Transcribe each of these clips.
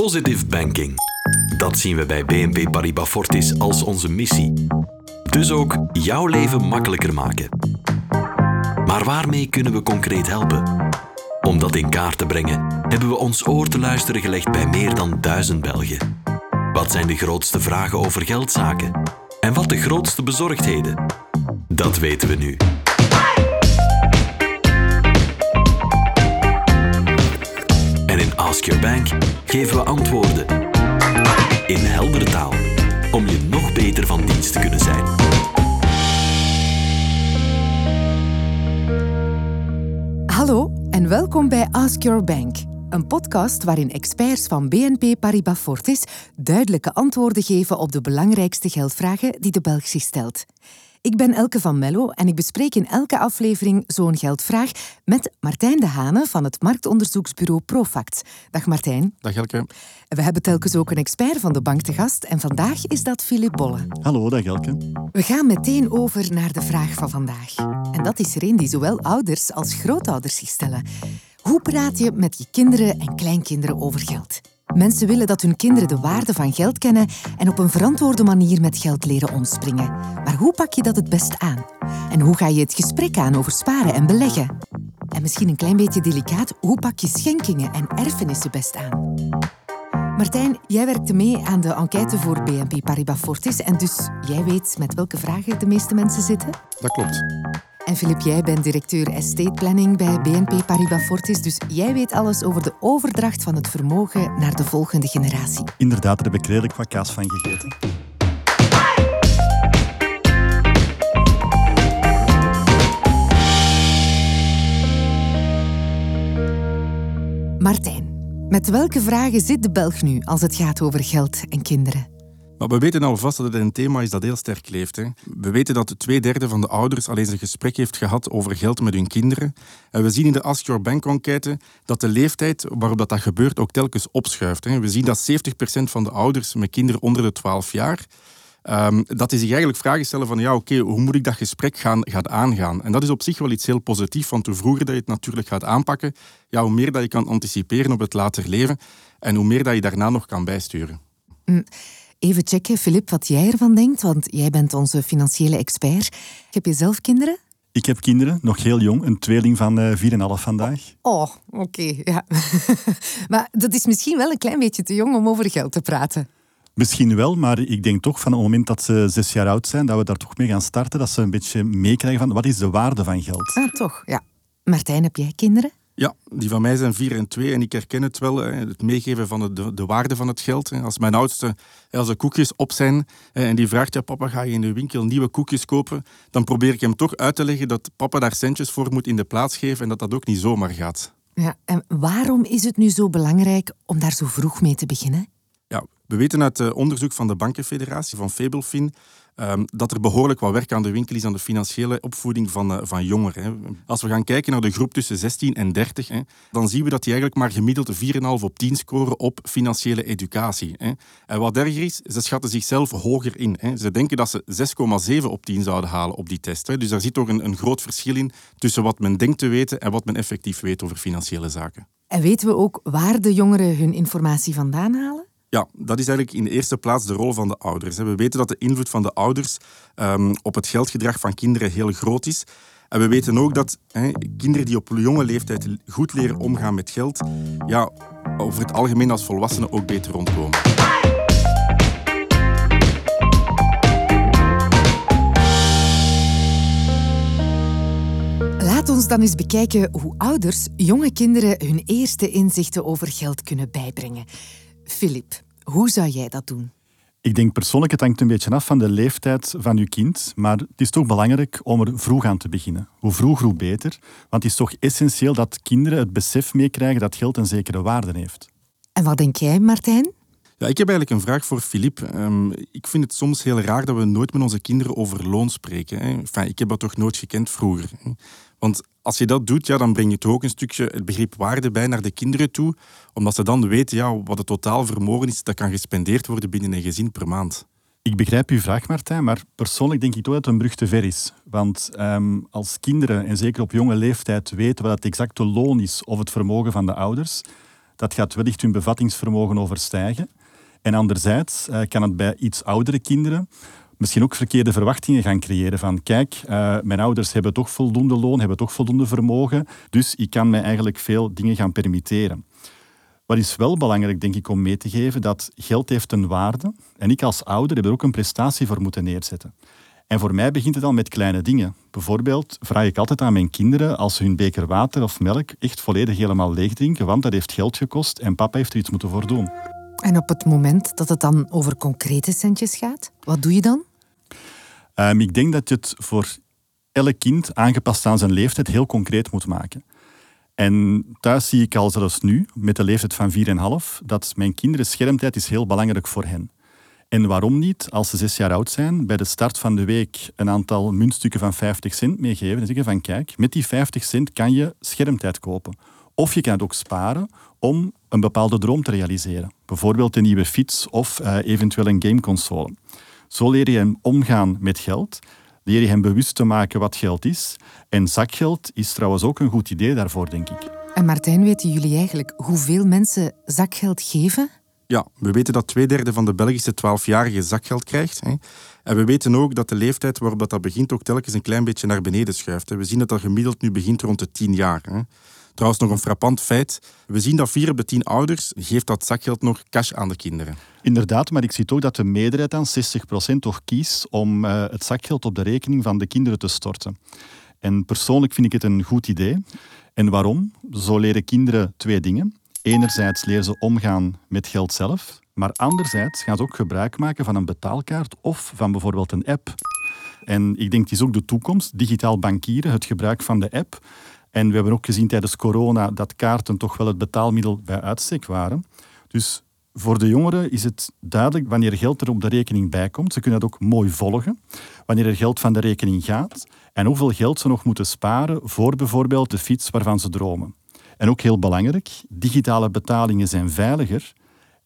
Positive banking. Dat zien we bij BNP Paribas Fortis als onze missie. Dus ook jouw leven makkelijker maken. Maar waarmee kunnen we concreet helpen? Om dat in kaart te brengen, hebben we ons oor te luisteren gelegd bij meer dan duizend Belgen. Wat zijn de grootste vragen over geldzaken? En wat de grootste bezorgdheden? Dat weten we nu. Ask Your Bank geven we antwoorden. In heldere taal. Om je nog beter van dienst te kunnen zijn. Hallo en welkom bij Ask Your Bank. Een podcast waarin experts van BNP Paribas Fortis duidelijke antwoorden geven op de belangrijkste geldvragen die de Belg zich stelt. Ik ben Elke van Mello en ik bespreek in elke aflevering zo'n geldvraag met Martijn de Hane van het marktonderzoeksbureau Profact. Dag Martijn. Dag Elke. We hebben telkens ook een expert van de bank te gast en vandaag is dat Philip Bolle. Hallo, dag Elke. We gaan meteen over naar de vraag van vandaag. En dat is er een die zowel ouders als grootouders zich stellen. Hoe praat je met je kinderen en kleinkinderen over geld? Mensen willen dat hun kinderen de waarde van geld kennen en op een verantwoorde manier met geld leren omspringen. Maar hoe pak je dat het best aan? En hoe ga je het gesprek aan over sparen en beleggen? En misschien een klein beetje delicaat, hoe pak je schenkingen en erfenissen best aan? Martijn, jij werkte mee aan de enquête voor BNP Paribas Fortis en dus jij weet met welke vragen de meeste mensen zitten? Dat klopt. En Filip, jij bent directeur estate planning bij BNP Paribas Fortis, dus jij weet alles over de overdracht van het vermogen naar de volgende generatie. Inderdaad, daar heb ik redelijk wat kaas van gegeten. Martijn, met welke vragen zit de Belg nu als het gaat over geld en kinderen? Maar we weten alvast dat het een thema is dat heel sterk leeft. Hè. We weten dat twee derde van de ouders al eens een gesprek heeft gehad over geld met hun kinderen. En we zien in de Ask Your Bank enquête dat de leeftijd waarop dat, dat gebeurt ook telkens opschuift. Hè. We zien dat 70% van de ouders met kinderen onder de 12 jaar Um, dat is zich eigenlijk vragen stellen van ja, oké, hoe moet ik dat gesprek gaan, gaan aangaan? En dat is op zich wel iets heel positiefs, want hoe vroeger dat je het natuurlijk gaat aanpakken, ja, hoe meer dat je kan anticiperen op het later leven en hoe meer dat je daarna nog kan bijsturen. Mm. Even checken, Filip, wat jij ervan denkt, want jij bent onze financiële expert. Heb je zelf kinderen? Ik heb kinderen, nog heel jong, een tweeling van uh, 4,5 vandaag. Oh, oké, ja. maar dat is misschien wel een klein beetje te jong om over geld te praten. Misschien wel, maar ik denk toch van het moment dat ze zes jaar oud zijn, dat we daar toch mee gaan starten, dat ze een beetje meekrijgen van wat is de waarde van geld. Ah, toch, ja. Martijn, heb jij kinderen? Ja, die van mij zijn vier en twee en ik herken het wel, het meegeven van de, de waarde van het geld. Als mijn oudste, als er koekjes op zijn en die vraagt, ja papa, ga je in de winkel nieuwe koekjes kopen? Dan probeer ik hem toch uit te leggen dat papa daar centjes voor moet in de plaats geven en dat dat ook niet zomaar gaat. Ja, en waarom is het nu zo belangrijk om daar zo vroeg mee te beginnen? Ja, we weten uit het onderzoek van de Bankenfederatie, van Fabelfin, um, dat er behoorlijk wat werk aan de winkel is aan de financiële opvoeding van, uh, van jongeren. Hè. Als we gaan kijken naar de groep tussen 16 en 30, hè, dan zien we dat die eigenlijk maar gemiddeld 4,5 op 10 scoren op financiële educatie. Hè. En wat erger is, ze schatten zichzelf hoger in. Hè. Ze denken dat ze 6,7 op 10 zouden halen op die test. Hè. Dus daar zit toch een, een groot verschil in tussen wat men denkt te weten en wat men effectief weet over financiële zaken. En weten we ook waar de jongeren hun informatie vandaan halen? Ja, dat is eigenlijk in de eerste plaats de rol van de ouders. We weten dat de invloed van de ouders um, op het geldgedrag van kinderen heel groot is. En we weten ook dat kinderen die op jonge leeftijd goed leren omgaan met geld, ja, over het algemeen als volwassenen ook beter rondkomen. Laat ons dan eens bekijken hoe ouders jonge kinderen hun eerste inzichten over geld kunnen bijbrengen. Filip, hoe zou jij dat doen? Ik denk persoonlijk, het hangt een beetje af van de leeftijd van je kind. Maar het is toch belangrijk om er vroeg aan te beginnen. Hoe vroeg, hoe beter. Want het is toch essentieel dat kinderen het besef meekrijgen dat geld een zekere waarde heeft. En wat denk jij, Martijn? Ja, ik heb eigenlijk een vraag voor Filip. Um, ik vind het soms heel raar dat we nooit met onze kinderen over loon spreken. Hè. Ik heb dat toch nooit gekend vroeger. Want als je dat doet, ja, dan breng je toch ook een stukje het begrip waarde bij naar de kinderen toe. Omdat ze dan weten ja, wat het totaal vermogen is dat kan gespendeerd worden binnen een gezin per maand. Ik begrijp uw vraag, Martijn, maar persoonlijk denk ik toch dat een brug te ver is. Want um, als kinderen, en zeker op jonge leeftijd, weten wat het exacte loon is of het vermogen van de ouders, dat gaat wellicht hun bevattingsvermogen overstijgen. En anderzijds eh, kan het bij iets oudere kinderen misschien ook verkeerde verwachtingen gaan creëren. Van kijk, uh, mijn ouders hebben toch voldoende loon, hebben toch voldoende vermogen, dus ik kan mij eigenlijk veel dingen gaan permitteren. Wat is wel belangrijk, denk ik, om mee te geven, dat geld heeft een waarde. En ik als ouder heb er ook een prestatie voor moeten neerzetten. En voor mij begint het al met kleine dingen. Bijvoorbeeld vraag ik altijd aan mijn kinderen als ze hun beker water of melk echt volledig helemaal leeg drinken, want dat heeft geld gekost en papa heeft er iets moeten voor doen. En op het moment dat het dan over concrete centjes gaat, wat doe je dan? Um, ik denk dat je het voor elk kind, aangepast aan zijn leeftijd, heel concreet moet maken. En thuis zie ik al zelfs nu, met de leeftijd van 4,5, dat mijn kinderen schermtijd is heel belangrijk voor hen. En waarom niet, als ze zes jaar oud zijn, bij de start van de week een aantal muntstukken van 50 cent meegeven en zeggen van kijk, met die 50 cent kan je schermtijd kopen. Of je kan het ook sparen om een bepaalde droom te realiseren. Bijvoorbeeld een nieuwe fiets of uh, eventueel een gameconsole. Zo leer je hem omgaan met geld, leer je hem bewust te maken wat geld is. En zakgeld is trouwens ook een goed idee daarvoor, denk ik. En Martijn, weten jullie eigenlijk hoeveel mensen zakgeld geven? Ja, we weten dat twee derde van de Belgische 12-jarigen zakgeld krijgt. Hè. En we weten ook dat de leeftijd waarop dat begint ook telkens een klein beetje naar beneden schuift. Hè. We zien dat dat gemiddeld nu begint rond de 10 jaar. Hè. Trouwens, nog een frappant feit. We zien dat vier op de tien ouders geeft dat zakgeld nog cash aan de kinderen. Inderdaad, maar ik zie toch dat de meerderheid aan 60% toch kiest om uh, het zakgeld op de rekening van de kinderen te storten. En persoonlijk vind ik het een goed idee. En waarom? Zo leren kinderen twee dingen. Enerzijds leren ze omgaan met geld zelf, maar anderzijds gaan ze ook gebruik maken van een betaalkaart of van bijvoorbeeld een app. En ik denk het is ook de toekomst, digitaal bankieren, het gebruik van de app. En we hebben ook gezien tijdens corona dat kaarten toch wel het betaalmiddel bij uitstek waren. Dus voor de jongeren is het duidelijk wanneer geld er op de rekening bij komt. Ze kunnen dat ook mooi volgen. Wanneer er geld van de rekening gaat en hoeveel geld ze nog moeten sparen voor bijvoorbeeld de fiets waarvan ze dromen. En ook heel belangrijk, digitale betalingen zijn veiliger.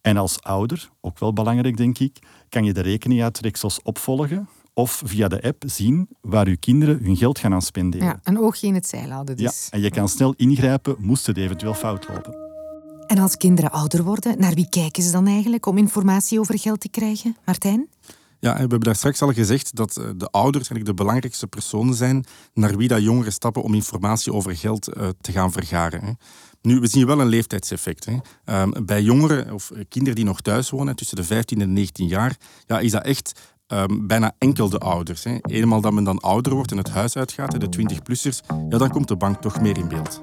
En als ouder, ook wel belangrijk denk ik, kan je de rekening uitreksels opvolgen of via de app zien waar uw kinderen hun geld gaan aan spenderen. Ja, een oogje in het zeil houden dus. Ja, en je kan snel ingrijpen moest het eventueel fout lopen. En als kinderen ouder worden, naar wie kijken ze dan eigenlijk om informatie over geld te krijgen? Martijn? Ja, we hebben daar straks al gezegd dat eh, de ouders eigenlijk de belangrijkste personen zijn naar wie dat jongeren stappen om informatie over geld eh, te gaan vergaren. Nu, we zien wel een leeftijdseffect. Hè. Ehm, bij jongeren of kinderen die nog thuis wonen, tussen de 15 en 19 jaar, ja, is dat echt um, bijna enkel de ouders. Hè. Eenmaal dat men dan ouder wordt en het huis uitgaat, de 20-plussers, ja, dan komt de bank toch meer in beeld.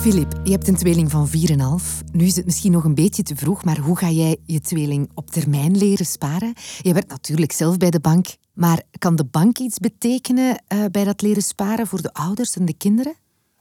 Filip, je hebt een tweeling van 4,5. Nu is het misschien nog een beetje te vroeg, maar hoe ga jij je tweeling op termijn leren sparen? Je werkt natuurlijk zelf bij de bank, maar kan de bank iets betekenen uh, bij dat leren sparen voor de ouders en de kinderen?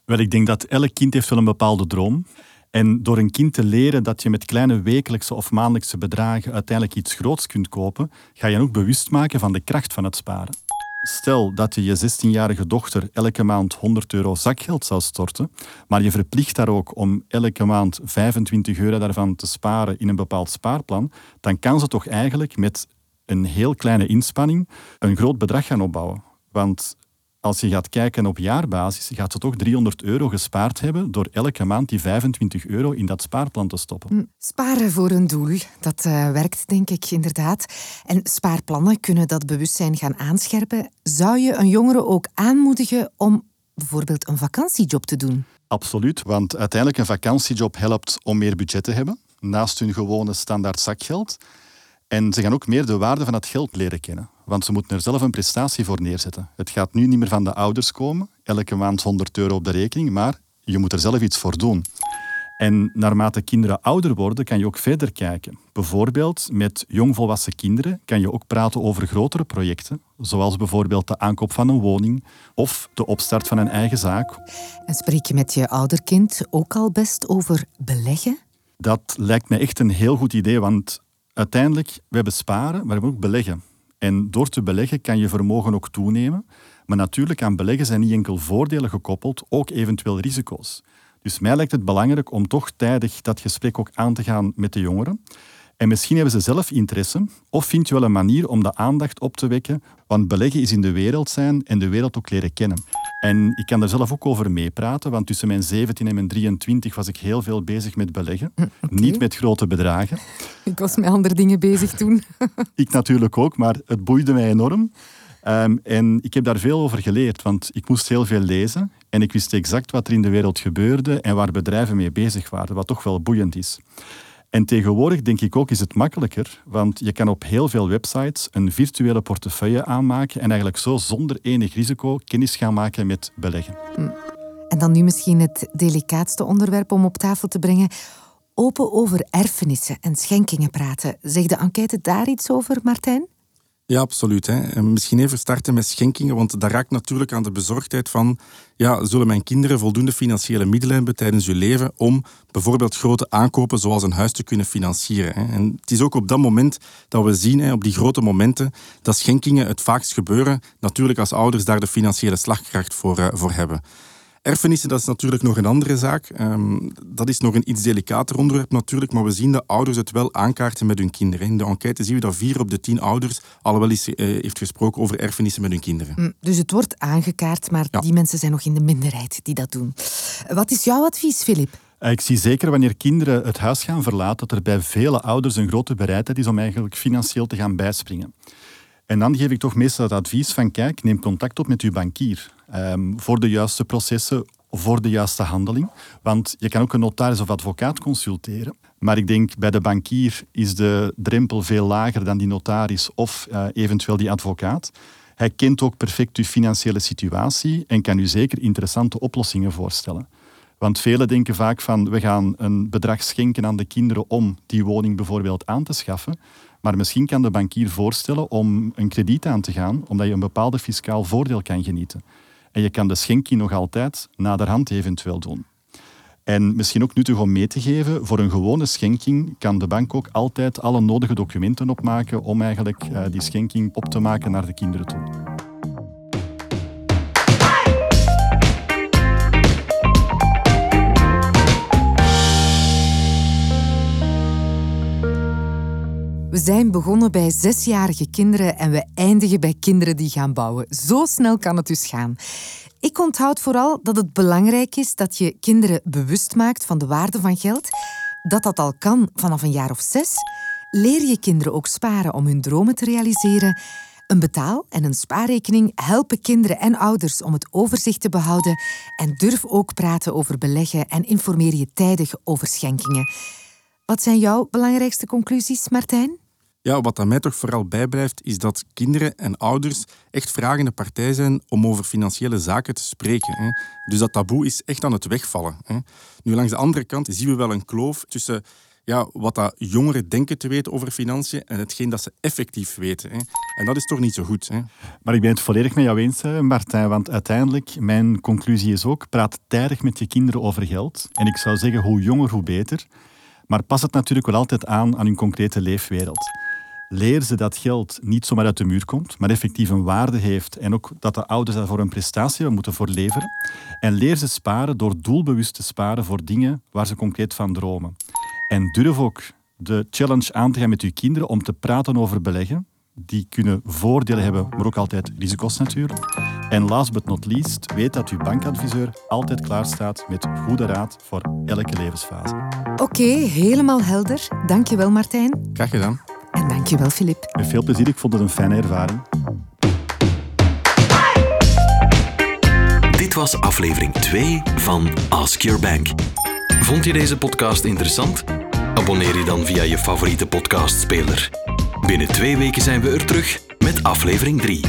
Wel, ik denk dat elk kind heeft wel een bepaalde droom. En door een kind te leren dat je met kleine wekelijkse of maandelijkse bedragen uiteindelijk iets groots kunt kopen, ga je ook bewust maken van de kracht van het sparen. Stel dat je je 16-jarige dochter elke maand 100 euro zakgeld zou storten, maar je verplicht haar ook om elke maand 25 euro daarvan te sparen in een bepaald spaarplan, dan kan ze toch eigenlijk met een heel kleine inspanning een groot bedrag gaan opbouwen. Want als je gaat kijken op jaarbasis, gaat ze toch 300 euro gespaard hebben door elke maand die 25 euro in dat spaarplan te stoppen. Hm, sparen voor een doel, dat uh, werkt denk ik inderdaad. En spaarplannen kunnen dat bewustzijn gaan aanscherpen. Zou je een jongere ook aanmoedigen om bijvoorbeeld een vakantiejob te doen? Absoluut, want uiteindelijk een vakantiejob helpt om meer budget te hebben, naast hun gewone standaard zakgeld. En ze gaan ook meer de waarde van het geld leren kennen. Want ze moeten er zelf een prestatie voor neerzetten. Het gaat nu niet meer van de ouders komen, elke maand 100 euro op de rekening, maar je moet er zelf iets voor doen. En naarmate kinderen ouder worden, kan je ook verder kijken. Bijvoorbeeld met jongvolwassen kinderen kan je ook praten over grotere projecten, zoals bijvoorbeeld de aankoop van een woning of de opstart van een eigen zaak. En spreek je met je ouderkind ook al best over beleggen? Dat lijkt me echt een heel goed idee, want uiteindelijk, we hebben sparen, maar we ook beleggen. En door te beleggen kan je vermogen ook toenemen. Maar natuurlijk aan beleggen zijn niet enkel voordelen gekoppeld, ook eventueel risico's. Dus mij lijkt het belangrijk om toch tijdig dat gesprek ook aan te gaan met de jongeren. En misschien hebben ze zelf interesse, of vind je wel een manier om de aandacht op te wekken, want beleggen is in de wereld zijn en de wereld ook leren kennen. En ik kan daar zelf ook over meepraten, want tussen mijn 17 en mijn 23 was ik heel veel bezig met beleggen. Niet met grote bedragen. Ik was met andere dingen bezig toen. ik natuurlijk ook, maar het boeide mij enorm. Ehm, en ik heb daar veel over geleerd, want ik moest heel veel lezen en ik wist exact wat er in de wereld gebeurde en waar bedrijven mee bezig waren, wat toch wel boeiend is. En tegenwoordig denk ik ook is het makkelijker, want je kan op heel veel websites een virtuele portefeuille aanmaken en eigenlijk zo zonder enig risico kennis gaan maken met beleggen. En dan nu misschien het delicaatste onderwerp om op tafel te brengen. Open over erfenissen en schenkingen praten. Zegt de enquête daar iets over, Martijn? Ja, absoluut. Hè. Misschien even starten met schenkingen, want dat raakt natuurlijk aan de bezorgdheid van ja, zullen mijn kinderen voldoende financiële middelen hebben tijdens hun leven om bijvoorbeeld grote aankopen zoals een huis te kunnen financieren. Hè. En het is ook op dat moment dat we zien, hè, op die grote momenten, dat schenkingen het vaakst gebeuren, natuurlijk als ouders daar de financiële slagkracht voor, uh, voor hebben. Erfenissen, dat is natuurlijk nog een andere zaak. Um, dat is nog een iets delicater onderwerp natuurlijk, maar we zien dat ouders het wel aankaarten met hun kinderen. In de enquête zien we dat vier op de tien ouders al wel eens uh, heeft gesproken over erfenissen met hun kinderen. Mm, dus het wordt aangekaart, maar die mensen zijn nog in de minderheid die dat doen. Wat is jouw advies, Filip? Eh, ik zie zeker wanneer kinderen het huis gaan verlaten, dat er bij vele ouders een grote bereidheid is om eigenlijk financieel te gaan bijspringen. En dan geef ik toch meestal het advies van kijk, neem contact op met uw bankier. Ehm, voor de juiste processen, voor de juiste handeling. Want je kan ook een notaris of advocaat consulteren. Maar ik denk bij de bankier is de drempel veel lager dan die notaris of uh, eventueel die advocaat. Hij kent ook perfect uw financiële situatie en kan u zeker interessante oplossingen voorstellen. Want velen denken vaak van we gaan een bedrag schenken aan de kinderen om die woning bijvoorbeeld aan te schaffen. Maar misschien kan de bankier voorstellen om een krediet aan te gaan, omdat je een bepaalde fiscaal voordeel kan genieten. En je kan de schenking nog altijd naderhand eventueel doen. En misschien ook nuttig om mee te geven, voor een gewone schenking kan de bank ook altijd alle nodige documenten opmaken om eigenlijk uh, die schenking op te maken naar de kinderen toe. Zijn begonnen bij zesjarige kinderen en we eindigen bij kinderen die gaan bouwen. Zo snel kan het dus gaan. Ik onthoud vooral dat het belangrijk is dat je kinderen bewust maakt van de waarde van geld. Dat dat al kan vanaf een jaar of zes. Leer je kinderen ook sparen om hun dromen te realiseren. Een betaal- en een spaarrekening helpen kinderen en ouders om het overzicht te behouden. En durf ook praten over beleggen en informeer je tijdig over schenkingen. Wat zijn jouw belangrijkste conclusies, Martijn? Ja, wat mij toch vooral bijblijft, is dat kinderen en ouders echt vragende partij zijn om over financiële zaken te spreken. Hè. Dus dat taboe is echt aan het wegvallen. Hè. Nu, langs de andere kant zien we wel een kloof tussen ja, wat dat jongeren denken te weten over financiën en hetgeen dat ze effectief weten. Hè. En dat is toch niet zo goed. Hè. Maar ik ben het volledig met jou eens, Martijn, want uiteindelijk, mijn conclusie is ook, praat tijdig met je kinderen over geld. En ik zou zeggen, hoe jonger, hoe beter. Maar pas het natuurlijk wel altijd aan aan hun concrete leefwereld. Leer ze dat geld niet zomaar uit de muur komt, maar effectief een waarde heeft en ook dat de ouders daarvoor een prestatie moeten voor leveren. En leer ze sparen door doelbewust te sparen voor dingen waar ze concreet van dromen. En durf ook de challenge aan te gaan met uw kinderen om te praten over beleggen. Die kunnen voordelen hebben, maar ook altijd risico's natuurlijk. En last but not least, weet dat uw bankadviseur altijd klaar staat met goede raad voor elke levensfase. Oké, helemaal helder. Dankjewel Martijn. Graag gedaan. En dankjewel Filip. Met veel plezier, ik vond het een fijne ervaring. Dit was aflevering 2 van Ask Your Bank. Vond je deze podcast interessant? Abonneer je dan via je favoriete podcastspeler. Binnen twee weken zijn we er terug met aflevering 3.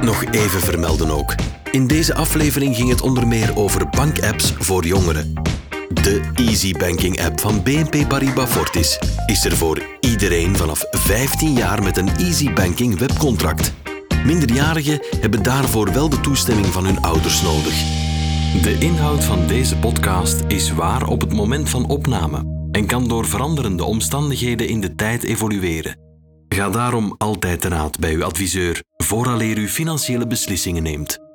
Nog even vermelden ook. In deze aflevering ging het onder meer over bankapps voor jongeren. De Easy Banking app van BNP Paribas Fortis is er voor iedereen vanaf 15 jaar met een Easy Banking webcontract. Minderjarigen hebben daarvoor wel de toestemming van hun ouders nodig. De inhoud van deze podcast is waar op het moment van opname en kan door veranderende omstandigheden in de tijd evolueren. Ga daarom altijd te raad bij uw adviseur vooraleer u financiële beslissingen neemt.